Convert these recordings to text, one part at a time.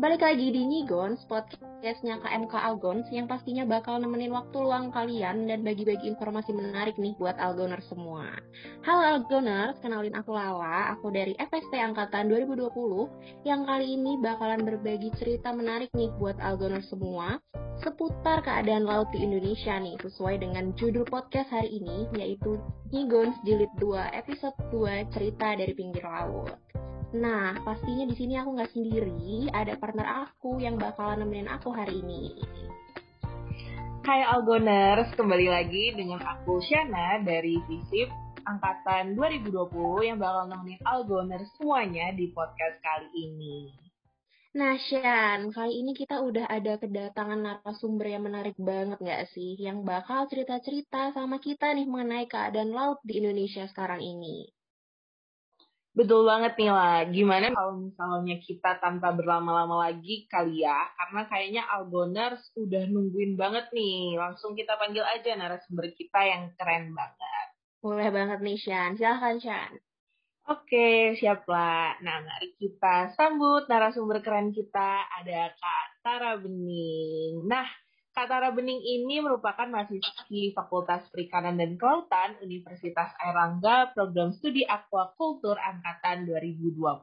Balik lagi di Nigons, podcastnya KMK Algons yang pastinya bakal nemenin waktu luang kalian dan bagi-bagi informasi menarik nih buat Algoners semua. Halo Algoners, kenalin aku Lala, aku dari FST Angkatan 2020 yang kali ini bakalan berbagi cerita menarik nih buat Algoners semua seputar keadaan laut di Indonesia nih, sesuai dengan judul podcast hari ini, yaitu Nigons Jilid 2, episode 2, cerita dari pinggir laut. Nah, pastinya di sini aku nggak sendiri, ada partner aku yang bakalan nemenin aku hari ini. Hai Algoners, kembali lagi dengan aku Shana dari Visip angkatan 2020 yang bakal nemenin Algoners semuanya di podcast kali ini. Nah, Shan, kali ini kita udah ada kedatangan narasumber yang menarik banget nggak sih? Yang bakal cerita-cerita sama kita nih mengenai keadaan laut di Indonesia sekarang ini. Betul banget nih lah. Gimana kalau misalnya kita tanpa berlama-lama lagi kali ya? Karena kayaknya Algoners udah nungguin banget nih. Langsung kita panggil aja narasumber kita yang keren banget. Boleh banget nih, Shan. Silahkan, Shan. Oke, siap lah. Nah, mari kita sambut narasumber keren kita. Ada Kak Tara Bening. Nah, Katara Bening ini merupakan mahasiswi Fakultas Perikanan dan Kelautan Universitas Airlangga Program Studi Aquacultur Angkatan 2020.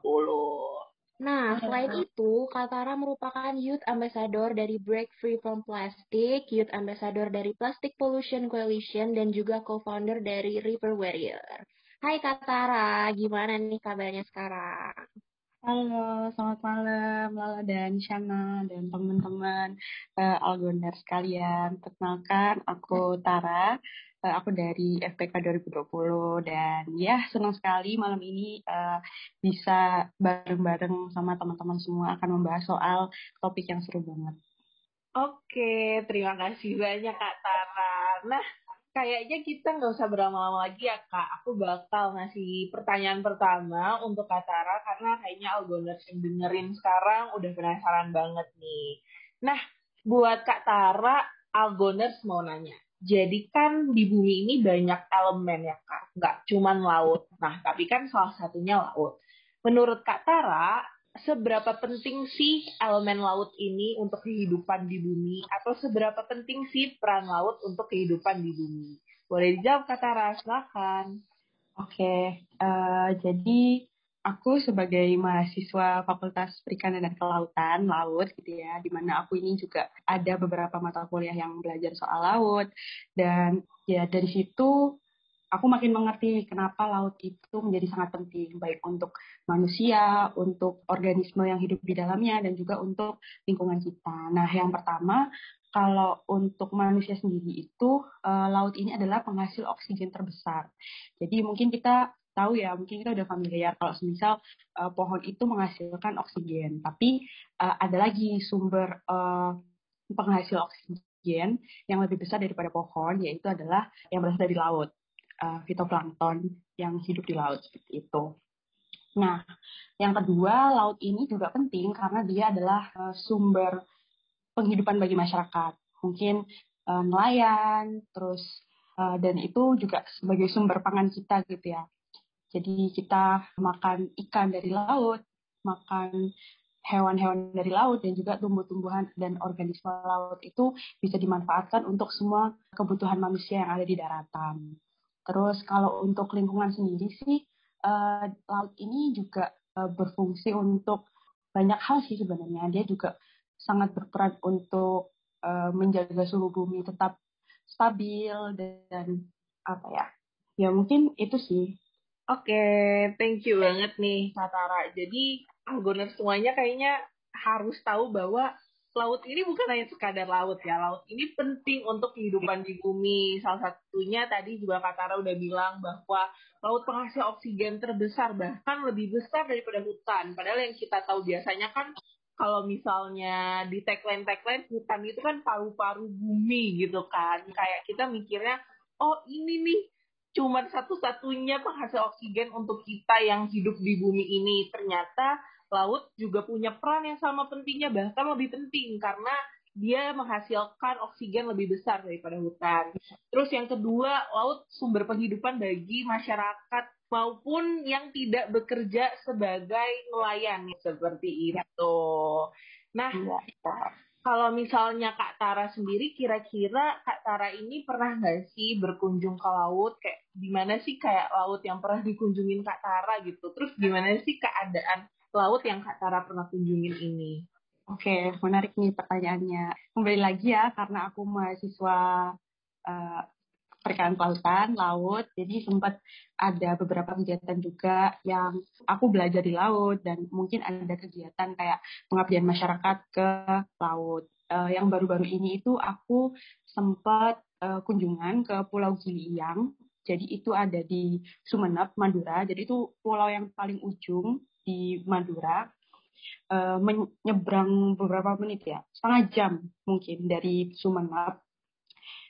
Nah, selain itu, Katara merupakan Youth Ambassador dari Break Free from Plastic, Youth Ambassador dari Plastic Pollution Coalition, dan juga co-founder dari River Warrior. Hai Katara, gimana nih kabarnya sekarang? Halo, selamat malam Lala dan Shana dan teman-teman uh, Algoner sekalian. Perkenalkan, aku Tara, uh, aku dari FPK 2020 dan ya senang sekali malam ini uh, bisa bareng-bareng sama teman-teman semua akan membahas soal topik yang seru banget. Oke, terima kasih banyak Kak Tara. Nah, kayaknya kita nggak usah berlama-lama lagi ya kak. Aku bakal ngasih pertanyaan pertama untuk Kak Tara karena kayaknya Algoners yang dengerin sekarang udah penasaran banget nih. Nah, buat Kak Tara, Algoners mau nanya. Jadi kan di bumi ini banyak elemen ya kak, nggak cuman laut. Nah, tapi kan salah satunya laut. Menurut Kak Tara, seberapa penting sih elemen laut ini untuk kehidupan di bumi atau seberapa penting sih peran laut untuk kehidupan di bumi? Boleh dijawab kata Raslakan. Oke, okay, uh, eh, jadi aku sebagai mahasiswa Fakultas Perikanan dan Kelautan laut gitu ya, di mana aku ini juga ada beberapa mata kuliah yang belajar soal laut dan ya dari situ aku makin mengerti kenapa laut itu menjadi sangat penting baik untuk manusia, untuk organisme yang hidup di dalamnya dan juga untuk lingkungan kita. Nah, yang pertama kalau untuk manusia sendiri itu uh, laut ini adalah penghasil oksigen terbesar. Jadi mungkin kita tahu ya, mungkin kita udah familiar kalau semisal uh, pohon itu menghasilkan oksigen, tapi uh, ada lagi sumber penghasil oksigen yang lebih besar daripada pohon, yaitu adalah yang berasal dari laut uh, fitoplankton yang hidup di laut seperti itu. Nah, yang kedua, laut ini juga penting karena dia adalah uh, sumber penghidupan bagi masyarakat. Mungkin uh, nelayan, terus uh, dan itu juga sebagai sumber pangan kita gitu ya. Jadi kita makan ikan dari laut, makan hewan-hewan dari laut dan juga tumbuh-tumbuhan dan organisme laut itu bisa dimanfaatkan untuk semua kebutuhan manusia yang ada di daratan. Terus kalau untuk lingkungan sendiri sih, uh, laut ini juga uh, berfungsi untuk banyak hal sih sebenarnya. Dia juga sangat berperan untuk uh, menjaga suhu bumi tetap stabil dan apa ya? Ya mungkin itu sih. Oke, okay, thank you banget nih Satara. Jadi Algoner semuanya kayaknya harus tahu bahwa laut ini bukan hanya sekadar laut ya. Laut ini penting untuk kehidupan di bumi. Salah satunya tadi juga Katara udah bilang bahwa laut penghasil oksigen terbesar bahkan lebih besar daripada hutan. Padahal yang kita tahu biasanya kan kalau misalnya di tagline-tagline hutan itu kan paru-paru bumi gitu kan. Kayak kita mikirnya, oh ini nih cuman satu-satunya penghasil oksigen untuk kita yang hidup di bumi ini. Ternyata laut juga punya peran yang sama pentingnya bahkan lebih penting karena dia menghasilkan oksigen lebih besar daripada hutan. Terus yang kedua, laut sumber penghidupan bagi masyarakat maupun yang tidak bekerja sebagai nelayan seperti itu. Nah, ya, kalau misalnya Kak Tara sendiri, kira-kira Kak Tara ini pernah nggak sih berkunjung ke laut? Kayak gimana sih kayak laut yang pernah dikunjungin Kak Tara gitu? Terus gimana sih keadaan laut yang Kak Tara pernah kunjungin ini? Oke, menarik nih pertanyaannya. Kembali lagi ya, karena aku mahasiswa uh, perikanan kelautan, laut, jadi sempat ada beberapa kegiatan juga yang aku belajar di laut dan mungkin ada kegiatan kayak pengabdian masyarakat ke laut. Uh, yang baru-baru ini itu aku sempat uh, kunjungan ke Pulau Giliang, jadi itu ada di Sumeneb, Madura. Jadi itu pulau yang paling ujung di Madura. Uh, menyeberang beberapa menit ya, setengah jam mungkin dari Sumeneb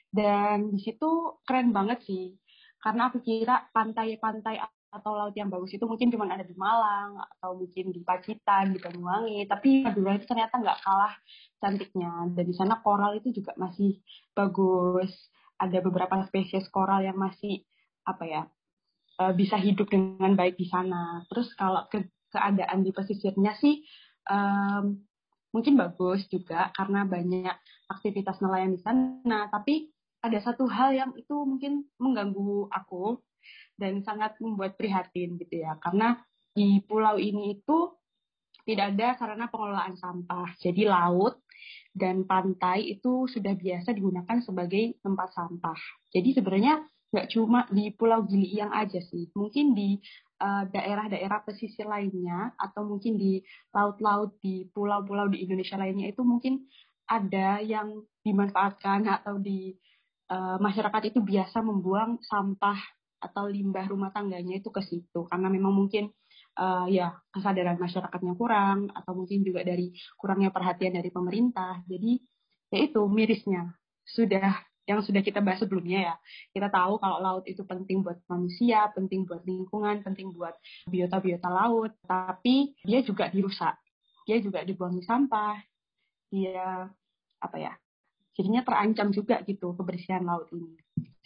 dan di situ keren banget sih karena aku kira pantai-pantai atau laut yang bagus itu mungkin cuma ada di Malang atau mungkin di Pacitan, di Banyuwangi, tapi Madura itu ternyata nggak kalah cantiknya. Dan di sana koral itu juga masih bagus. Ada beberapa spesies koral yang masih apa ya eh, bisa hidup dengan baik di sana. Terus kalau ke keadaan di pesisirnya sih um, mungkin bagus juga karena banyak aktivitas nelayan di sana. Tapi ada satu hal yang itu mungkin mengganggu aku dan sangat membuat prihatin gitu ya. Karena di pulau ini itu tidak ada sarana pengelolaan sampah. Jadi laut dan pantai itu sudah biasa digunakan sebagai tempat sampah. Jadi sebenarnya nggak cuma di Pulau Gili yang aja sih. Mungkin di daerah-daerah uh, pesisir lainnya atau mungkin di laut-laut di pulau-pulau di Indonesia lainnya itu mungkin ada yang dimanfaatkan atau di uh, masyarakat itu biasa membuang sampah atau limbah rumah tangganya itu ke situ. Karena memang mungkin uh, ya kesadaran masyarakatnya kurang atau mungkin juga dari kurangnya perhatian dari pemerintah. Jadi ya itu mirisnya. Sudah yang sudah kita bahas sebelumnya ya kita tahu kalau laut itu penting buat manusia penting buat lingkungan penting buat biota-biota laut tapi dia juga dirusak dia juga dibuang sampah dia apa ya jadinya terancam juga gitu kebersihan laut ini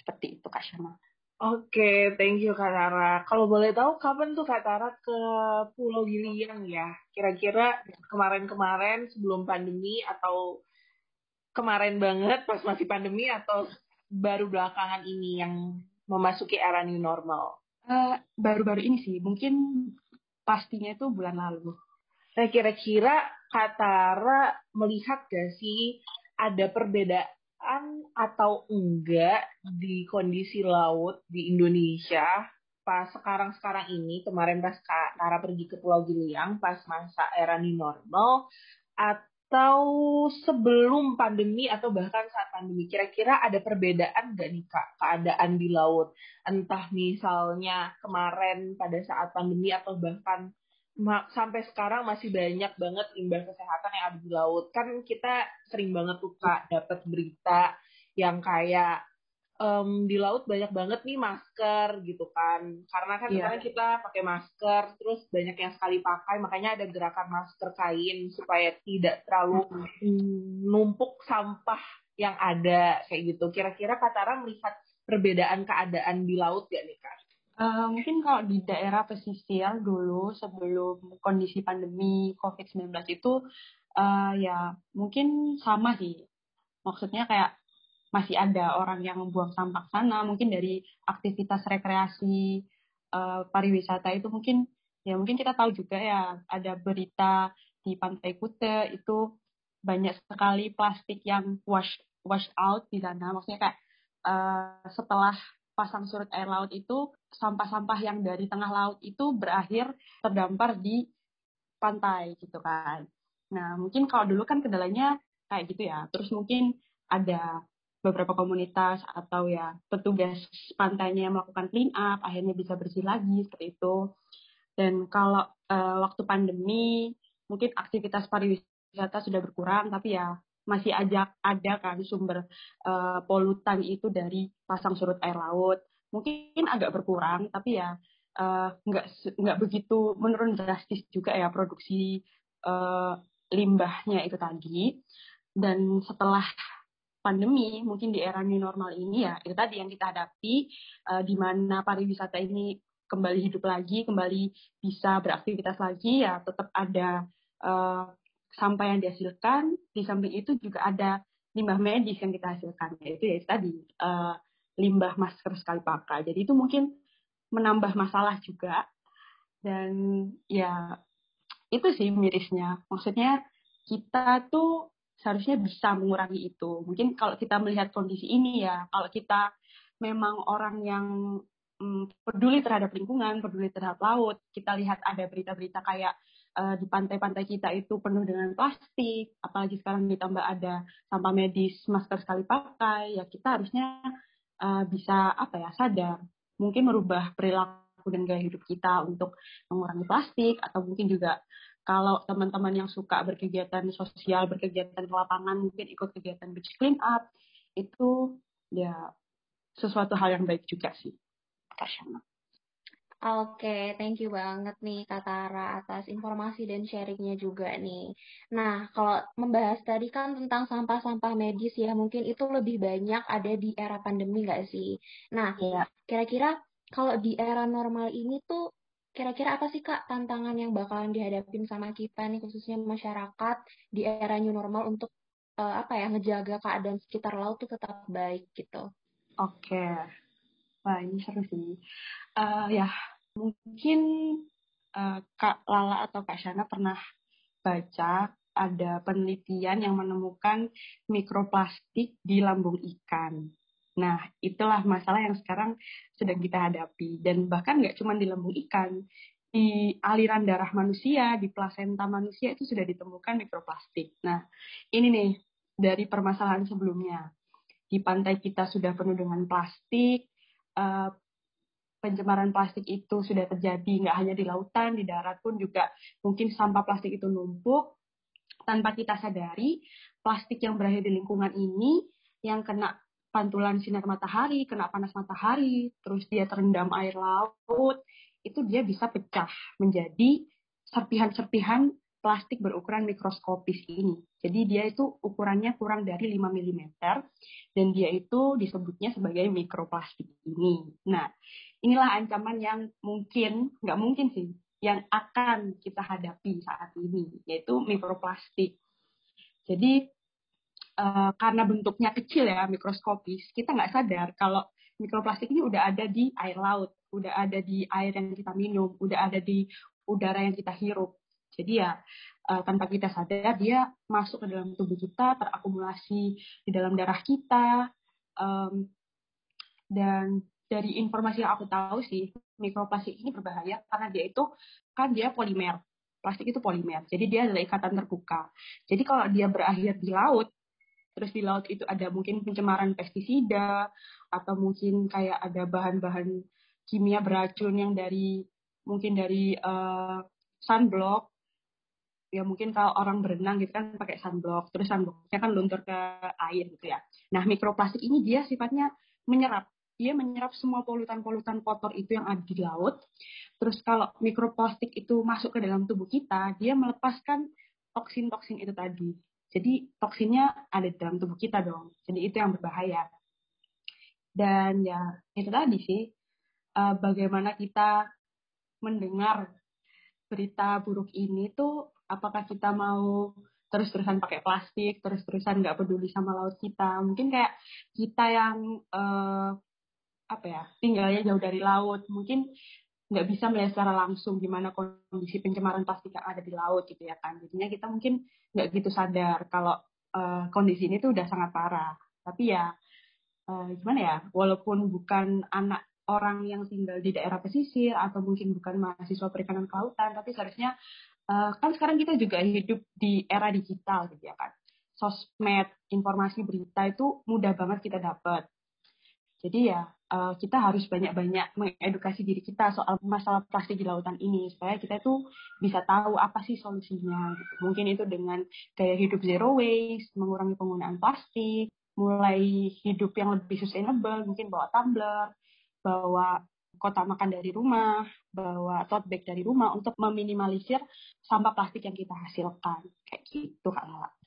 seperti itu Kak Syama. Oke, okay, thank you Kak Tara. Kalau boleh tahu kapan tuh Kak Tara ke Pulau Giliang ya? Kira-kira kemarin-kemarin sebelum pandemi atau kemarin banget pas masih pandemi atau baru belakangan ini yang memasuki era new normal? eh, baru-baru ini sih, mungkin pastinya itu bulan lalu. Nah kira-kira Kak Tara melihat gak sih ada perbedaan atau enggak di kondisi laut di Indonesia pas sekarang-sekarang ini kemarin pas Kak Tara pergi ke Pulau Giliang pas masa era new normal atau sebelum pandemi atau bahkan saat pandemi kira-kira ada perbedaan nggak nih Kak keadaan di laut entah misalnya kemarin pada saat pandemi atau bahkan sampai sekarang masih banyak banget limbah kesehatan yang ada di laut. Kan kita sering banget tuh kak dapat berita yang kayak um, di laut banyak banget nih masker gitu kan. Karena kan yeah. sekarang kita pakai masker, terus banyak yang sekali pakai, makanya ada gerakan masker kain supaya tidak terlalu mm. numpuk sampah yang ada kayak gitu. Kira-kira Katara melihat perbedaan keadaan di laut gak nih kak? Uh, mungkin kalau di daerah pesisir dulu sebelum kondisi pandemi COVID-19 itu uh, ya mungkin sama sih. Maksudnya kayak masih ada orang yang membuang sampah sana, mungkin dari aktivitas rekreasi uh, pariwisata itu mungkin ya mungkin kita tahu juga ya ada berita di Pantai Kute itu banyak sekali plastik yang wash wash out di sana. Maksudnya kayak uh, setelah pasang surut air laut itu sampah-sampah yang dari tengah laut itu berakhir terdampar di pantai gitu kan. Nah mungkin kalau dulu kan kendalanya kayak gitu ya. Terus mungkin ada beberapa komunitas atau ya petugas pantainya yang melakukan clean up akhirnya bisa bersih lagi seperti itu. Dan kalau uh, waktu pandemi mungkin aktivitas pariwisata sudah berkurang tapi ya masih aja ada kan sumber uh, polutan itu dari pasang surut air laut. Mungkin agak berkurang, tapi ya uh, nggak nggak begitu menurun drastis juga ya produksi uh, limbahnya itu tadi. Dan setelah pandemi, mungkin di era new normal ini ya itu tadi yang kita hadapi, uh, di mana pariwisata ini kembali hidup lagi, kembali bisa beraktivitas lagi, ya tetap ada uh, sampah yang dihasilkan, di samping itu juga ada limbah medis yang kita hasilkan, yaitu ya tadi uh, limbah masker sekali pakai. Jadi itu mungkin menambah masalah juga. Dan ya itu sih mirisnya. Maksudnya kita tuh seharusnya bisa mengurangi itu. Mungkin kalau kita melihat kondisi ini ya, kalau kita memang orang yang hmm, peduli terhadap lingkungan, peduli terhadap laut, kita lihat ada berita-berita kayak uh, di pantai-pantai kita itu penuh dengan plastik, apalagi sekarang ditambah ada sampah medis, masker sekali pakai, ya kita harusnya uh, bisa apa ya sadar, mungkin merubah perilaku dan gaya hidup kita untuk mengurangi plastik atau mungkin juga kalau teman-teman yang suka berkegiatan sosial, berkegiatan ke lapangan, mungkin ikut kegiatan beach clean up, itu ya sesuatu hal yang baik juga sih. Kasyana. Oke, thank you banget nih Kak Tara atas informasi dan sharingnya juga nih. Nah, kalau membahas tadi kan tentang sampah-sampah medis ya, mungkin itu lebih banyak ada di era pandemi nggak sih? Nah, ya. kira-kira kalau di era normal ini tuh, kira-kira apa sih Kak tantangan yang bakalan dihadapin sama kita nih, khususnya masyarakat di era new normal untuk uh, apa ya, ngejaga keadaan sekitar laut tuh tetap baik gitu? Oke, Wah, ini seru sih. Uh, ya, Mungkin uh, Kak Lala atau Kak Shana pernah baca ada penelitian yang menemukan mikroplastik di lambung ikan. Nah, itulah masalah yang sekarang sedang kita hadapi. Dan bahkan nggak cuma di lambung ikan, di aliran darah manusia, di plasenta manusia itu sudah ditemukan mikroplastik. Nah, ini nih dari permasalahan sebelumnya. Di pantai kita sudah penuh dengan plastik, uh, pencemaran plastik itu sudah terjadi nggak hanya di lautan, di darat pun juga mungkin sampah plastik itu numpuk tanpa kita sadari plastik yang berakhir di lingkungan ini yang kena pantulan sinar matahari, kena panas matahari, terus dia terendam air laut, itu dia bisa pecah menjadi serpihan-serpihan plastik berukuran mikroskopis ini. Jadi dia itu ukurannya kurang dari 5 mm dan dia itu disebutnya sebagai mikroplastik ini. Nah, inilah ancaman yang mungkin, nggak mungkin sih, yang akan kita hadapi saat ini, yaitu mikroplastik. Jadi uh, karena bentuknya kecil ya, mikroskopis, kita nggak sadar kalau mikroplastik ini udah ada di air laut, udah ada di air yang kita minum, udah ada di udara yang kita hirup. Jadi ya uh, tanpa kita sadar dia masuk ke dalam tubuh kita, terakumulasi di dalam darah kita, um, dan dari informasi yang aku tahu sih mikroplastik ini berbahaya karena dia itu kan dia polimer. Plastik itu polimer, jadi dia adalah ikatan terbuka. Jadi kalau dia berakhir di laut, terus di laut itu ada mungkin pencemaran pestisida atau mungkin kayak ada bahan-bahan kimia beracun yang dari mungkin dari uh, sunblock ya mungkin kalau orang berenang gitu kan pakai sunblock, terus sunblocknya kan luntur ke air gitu ya. Nah mikroplastik ini dia sifatnya menyerap, dia menyerap semua polutan-polutan kotor itu yang ada di laut. Terus kalau mikroplastik itu masuk ke dalam tubuh kita, dia melepaskan toksin-toksin itu tadi. Jadi toksinnya ada di dalam tubuh kita dong. Jadi itu yang berbahaya. Dan ya itu tadi sih, uh, bagaimana kita mendengar berita buruk ini tuh apakah kita mau terus-terusan pakai plastik, terus-terusan nggak peduli sama laut kita. Mungkin kayak kita yang uh, apa ya tinggalnya jauh dari laut, mungkin nggak bisa melihat secara langsung gimana kondisi pencemaran plastik yang ada di laut gitu ya kan. Jadinya kita mungkin nggak gitu sadar kalau uh, kondisi ini tuh udah sangat parah. Tapi ya uh, gimana ya, walaupun bukan anak orang yang tinggal di daerah pesisir atau mungkin bukan mahasiswa perikanan kelautan, tapi seharusnya uh, kan sekarang kita juga hidup di era digital gitu ya kan. Sosmed, informasi berita itu mudah banget kita dapat. Jadi ya uh, kita harus banyak-banyak mengedukasi diri kita soal masalah plastik di lautan ini supaya kita itu bisa tahu apa sih solusinya gitu. Mungkin itu dengan gaya hidup zero waste, mengurangi penggunaan plastik, mulai hidup yang lebih sustainable, mungkin bawa tumbler, bawa kotak makan dari rumah, bawa tote bag dari rumah untuk meminimalisir sampah plastik yang kita hasilkan. Kayak gitu, Kak Lala.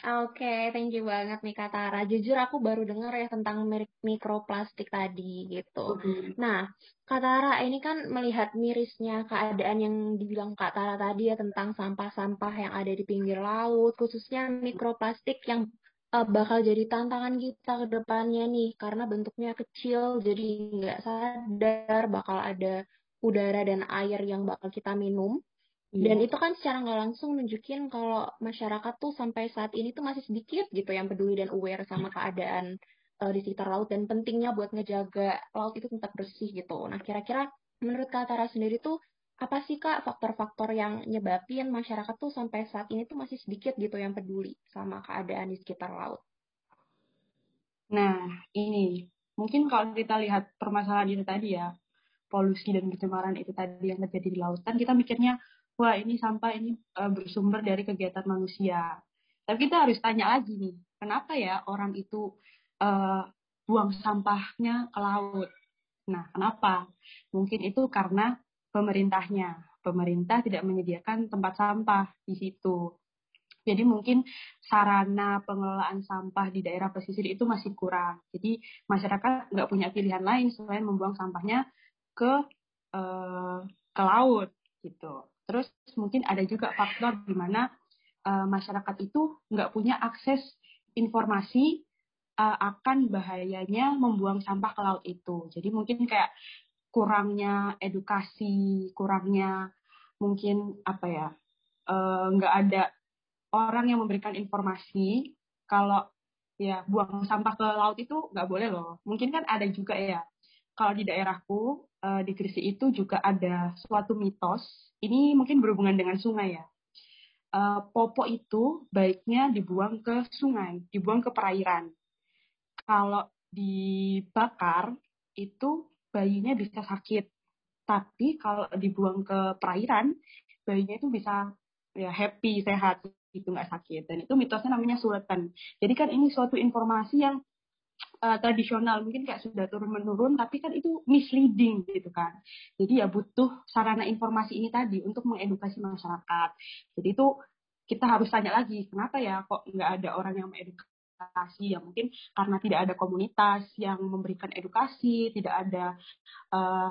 Oke, okay, thank you banget nih Kak Tara. Jujur aku baru dengar ya tentang mikroplastik tadi gitu. Mm-hmm. Nah, Kak Tara ini kan melihat mirisnya keadaan yang dibilang Kak Tara tadi ya tentang sampah-sampah yang ada di pinggir laut, khususnya mikroplastik yang uh, bakal jadi tantangan kita ke depannya nih karena bentuknya kecil jadi nggak sadar bakal ada udara dan air yang bakal kita minum dan iya. itu kan secara nggak langsung nunjukin kalau masyarakat tuh sampai saat ini tuh masih sedikit gitu yang peduli dan aware sama keadaan uh, di sekitar laut dan pentingnya buat ngejaga laut itu tetap bersih gitu. Nah kira-kira menurut Kak Tara sendiri tuh apa sih Kak faktor-faktor yang nyebabin masyarakat tuh sampai saat ini tuh masih sedikit gitu yang peduli sama keadaan di sekitar laut? Nah ini mungkin kalau kita lihat permasalahan itu tadi ya polusi dan pencemaran itu tadi yang terjadi di lautan kita mikirnya wah ini sampah ini uh, bersumber dari kegiatan manusia. Tapi kita harus tanya lagi nih, kenapa ya orang itu uh, buang sampahnya ke laut? Nah, kenapa? Mungkin itu karena pemerintahnya. Pemerintah tidak menyediakan tempat sampah di situ. Jadi mungkin sarana pengelolaan sampah di daerah pesisir itu masih kurang. Jadi masyarakat nggak punya pilihan lain selain membuang sampahnya ke uh, ke laut gitu. Terus mungkin ada juga faktor di mana uh, masyarakat itu nggak punya akses informasi uh, akan bahayanya membuang sampah ke laut itu. Jadi mungkin kayak kurangnya edukasi, kurangnya mungkin apa ya, uh, nggak ada orang yang memberikan informasi kalau ya buang sampah ke laut itu nggak boleh loh. Mungkin kan ada juga ya kalau di daerahku uh, di Gresik itu juga ada suatu mitos. Ini mungkin berhubungan dengan sungai ya. Uh, popok itu baiknya dibuang ke sungai, dibuang ke perairan. Kalau dibakar itu bayinya bisa sakit. Tapi kalau dibuang ke perairan, bayinya itu bisa ya happy, sehat, itu nggak sakit. Dan itu mitosnya namanya sultan. Jadi kan ini suatu informasi yang uh, tradisional. Mungkin kayak sudah turun menurun tapi kan itu misleading gitu kan. Jadi ya butuh sarana informasi ini tadi untuk mengedukasi masyarakat. Jadi itu kita harus tanya lagi kenapa ya kok nggak ada orang yang mengedukasi? Ya mungkin karena tidak ada komunitas yang memberikan edukasi tidak ada uh,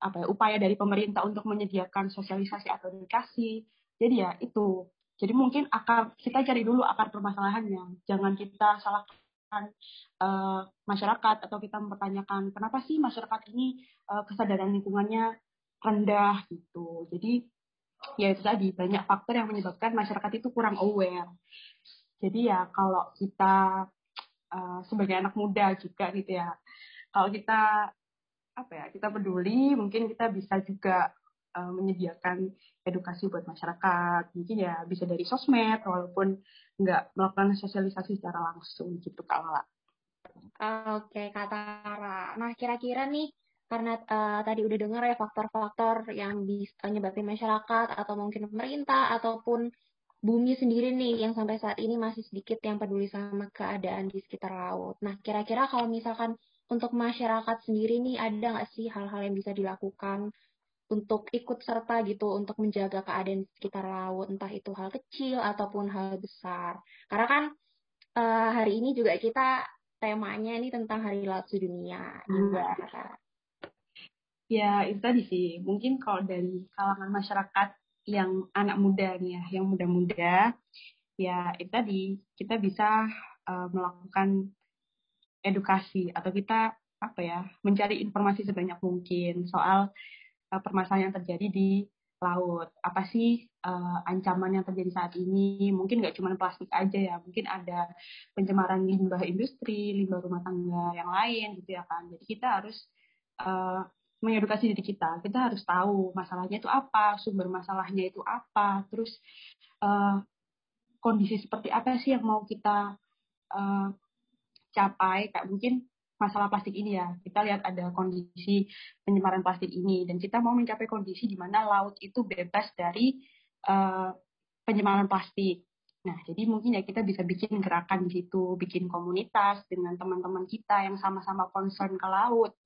apa ya upaya dari pemerintah untuk menyediakan sosialisasi atau edukasi. Jadi ya itu. Jadi mungkin akar kita cari dulu akar permasalahannya. Jangan kita salahkan uh, masyarakat atau kita mempertanyakan kenapa sih masyarakat ini uh, kesadaran lingkungannya rendah gitu. Jadi ya itu tadi banyak faktor yang menyebabkan masyarakat itu kurang aware. Jadi ya kalau kita uh, sebagai anak muda juga gitu ya, kalau kita apa ya kita peduli mungkin kita bisa juga uh, menyediakan edukasi buat masyarakat mungkin ya bisa dari sosmed walaupun nggak melakukan sosialisasi secara langsung gitu Kak Lala. Oke Kak Tara. Nah kira-kira nih karena uh, tadi udah dengar ya faktor-faktor yang bisa nyebabin masyarakat atau mungkin pemerintah ataupun bumi sendiri nih yang sampai saat ini masih sedikit yang peduli sama keadaan di sekitar laut. Nah, kira-kira kalau misalkan untuk masyarakat sendiri nih ada nggak sih hal-hal yang bisa dilakukan untuk ikut serta gitu untuk menjaga keadaan sekitar laut entah itu hal kecil ataupun hal besar. Karena kan uh, hari ini juga kita temanya ini tentang hari laut sedunia juga hmm. ya itu tadi sih. Mungkin kalau dari kalangan masyarakat yang anak muda nih ya yang muda-muda ya itu tadi kita bisa uh, melakukan edukasi atau kita apa ya mencari informasi sebanyak mungkin. Soal uh, permasalahan yang terjadi di laut. Apa sih uh, ancaman yang terjadi saat ini? Mungkin nggak cuma plastik aja ya, mungkin ada pencemaran limbah industri, limbah rumah tangga yang lain gitu ya kan. Jadi kita harus uh, mengedukasi diri kita. Kita harus tahu masalahnya itu apa, sumber masalahnya itu apa, terus uh, kondisi seperti apa sih yang mau kita uh, capai. Kayak mungkin masalah plastik ini ya. Kita lihat ada kondisi pencemaran plastik ini dan kita mau mencapai kondisi di mana laut itu bebas dari uh, plastik. Nah, jadi mungkin ya kita bisa bikin gerakan di situ, bikin komunitas dengan teman-teman kita yang sama-sama concern ke laut.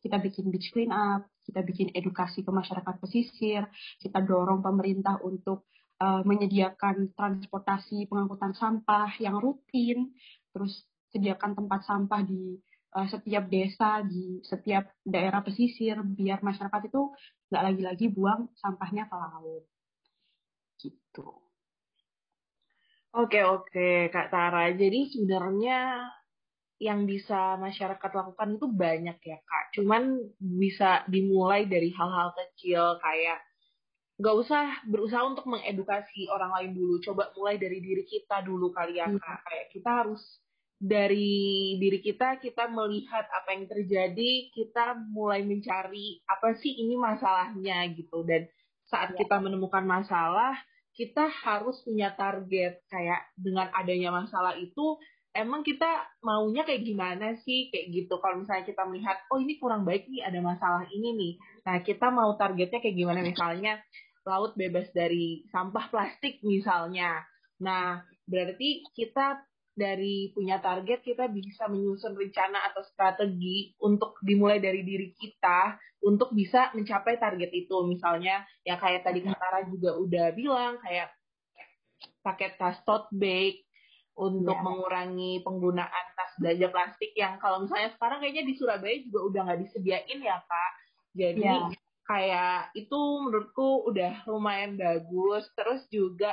Kita bikin beach clean up, kita bikin edukasi ke masyarakat pesisir, kita dorong pemerintah untuk uh, menyediakan transportasi pengangkutan sampah yang rutin, terus sediakan tempat sampah di uh, setiap desa, di setiap daerah pesisir, biar masyarakat itu nggak lagi-lagi buang sampahnya ke laut. Gitu. Oke, oke, Kak Tara. Jadi sebenarnya yang bisa masyarakat lakukan itu banyak ya, Kak. Cuman bisa dimulai dari hal-hal kecil kayak nggak usah berusaha untuk mengedukasi orang lain dulu coba mulai dari diri kita dulu kali ya hmm. kak kayak kita harus dari diri kita kita melihat apa yang terjadi kita mulai mencari apa sih ini masalahnya gitu. Dan saat ya. kita menemukan masalah kita harus punya target. Kayak dengan adanya masalah itu emang kita maunya kayak gimana sih? Kayak gitu. Kalau misalnya kita melihat oh ini kurang baik nih ada masalah ini nih. Nah kita mau targetnya kayak gimana? Misalnya laut bebas dari sampah plastik misalnya. Nah, berarti kita dari punya target kita bisa menyusun rencana atau strategi untuk dimulai dari diri kita untuk bisa mencapai target itu. Misalnya ya kayak tadi Katara juga udah bilang kayak pakai tas tote bag untuk yeah. mengurangi penggunaan tas belanja plastik yang kalau misalnya sekarang kayaknya di Surabaya juga udah nggak disediain ya kak. Jadi yeah kayak itu menurutku udah lumayan bagus terus juga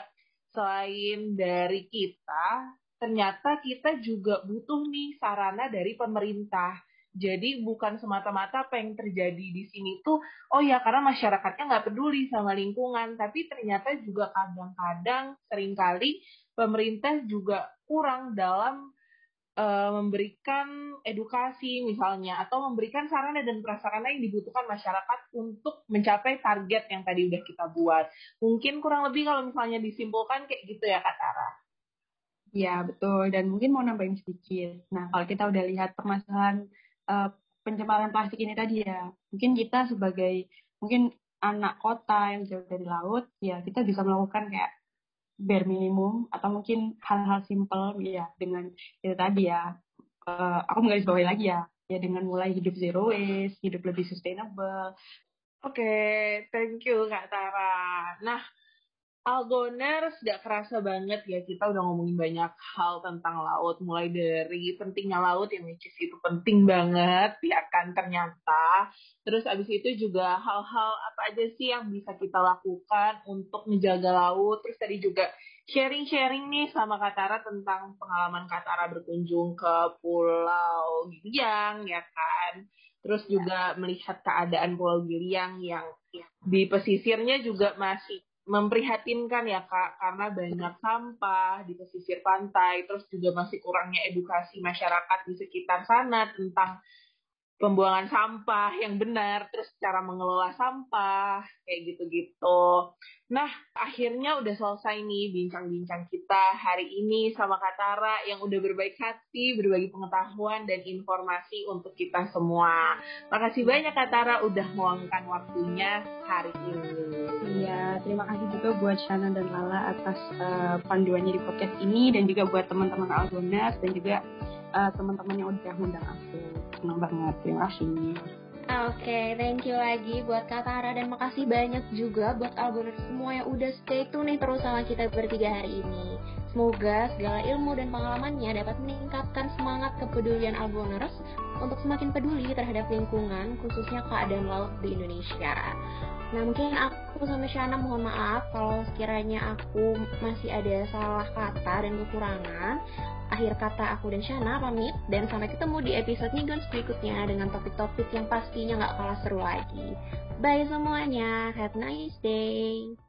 selain dari kita ternyata kita juga butuh nih sarana dari pemerintah jadi bukan semata-mata apa yang terjadi di sini tuh oh ya karena masyarakatnya nggak peduli sama lingkungan tapi ternyata juga kadang-kadang sering kali pemerintah juga kurang dalam uh, memberikan edukasi misalnya atau memberikan sarana dan prasarana yang dibutuhkan masyarakat untuk mencapai target yang tadi udah kita buat. Mungkin kurang lebih kalau misalnya disimpulkan kayak gitu ya Kak Tara. Ya betul. Dan mungkin mau nambahin sedikit. Nah kalau kita udah lihat permasalahan uh, pencemaran plastik ini tadi ya, mungkin kita sebagai mungkin anak kota yang jauh dari laut, ya kita bisa melakukan kayak bare minimum atau mungkin hal-hal simple ya dengan itu tadi ya. Uh, aku menggaris bawahi lagi ya. Ya dengan mulai hidup zero waste hidup lebih sustainable. Oke okay, thank you kak Tara. Nah Algoners gak kerasa banget ya kita udah ngomongin banyak hal tentang laut. Mulai dari pentingnya laut yang which is itu penting banget ya kan ternyata. Terus abis itu juga hal-hal apa aja sih yang bisa kita lakukan untuk menjaga laut. Terus tadi juga sharing-sharing nih sama Katara tentang pengalaman Katara berkunjung ke Pulau Giliang ya kan. Terus juga melihat keadaan Pulau Giliang yang di pesisirnya juga masih memprihatinkan ya kak. Karena banyak sampah di pesisir pantai terus juga masih kurangnya edukasi masyarakat di sekitar sana tentang pembuangan sampah yang benar, terus cara mengelola sampah, kayak gitu-gitu. Nah, akhirnya udah selesai nih bincang-bincang kita hari ini sama Katara yang udah berbaik hati, berbagi pengetahuan dan informasi untuk kita semua. Makasih banyak Katara udah meluangkan waktunya hari ini. Iya, terima kasih juga buat Shana dan Lala atas uh, panduannya di podcast ini dan juga buat teman-teman Algonas dan juga uh, teman-teman yang udah ngundang aku senang banget terima kasih Oke, okay, thank you lagi buat Kak Tara dan makasih banyak juga buat Algoner semua yang udah stay tune nih terus sama kita bertiga hari ini. Semoga segala ilmu dan pengalamannya dapat meningkatkan semangat kepedulian Algoners untuk semakin peduli terhadap lingkungan, khususnya keadaan laut di Indonesia. Nah mungkin aku sama Shana mohon maaf kalau sekiranya aku masih ada salah kata dan kekurangan akhir kata aku dan Shana pamit dan sampai ketemu di episode Nigons berikutnya dengan topik-topik yang pastinya nggak kalah seru lagi. Bye semuanya, have a nice day.